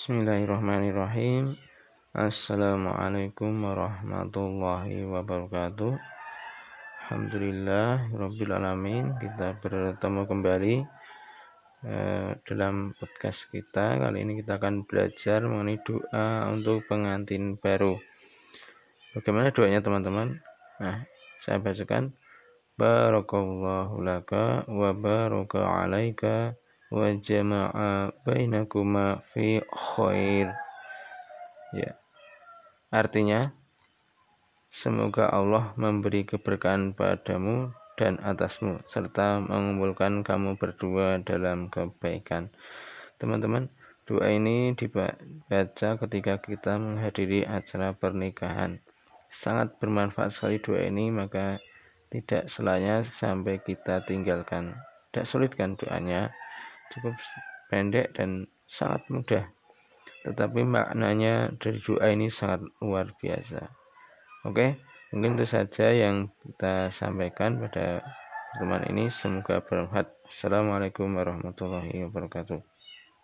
Bismillahirrahmanirrahim. Assalamualaikum warahmatullahi wabarakatuh. Alhamdulillah Rabbil Alamin Kita bertemu kembali eh, Dalam podcast kita Kali ini kita akan belajar mengenai doa untuk pengantin baru Bagaimana doanya teman-teman? Nah, saya bacakan Barakallahu laka wa alaika jama'a bainakuma fi khair. Ya. Artinya semoga Allah memberi keberkahan padamu dan atasmu serta mengumpulkan kamu berdua dalam kebaikan. Teman-teman, doa ini dibaca ketika kita menghadiri acara pernikahan. Sangat bermanfaat sekali doa ini, maka tidak selanya sampai kita tinggalkan. Tidak sulit kan doanya? Cukup pendek dan sangat mudah. Tetapi maknanya dari doa ini sangat luar biasa. Oke, mungkin itu saja yang kita sampaikan pada pertemuan ini. Semoga bermanfaat. Assalamualaikum warahmatullahi wabarakatuh.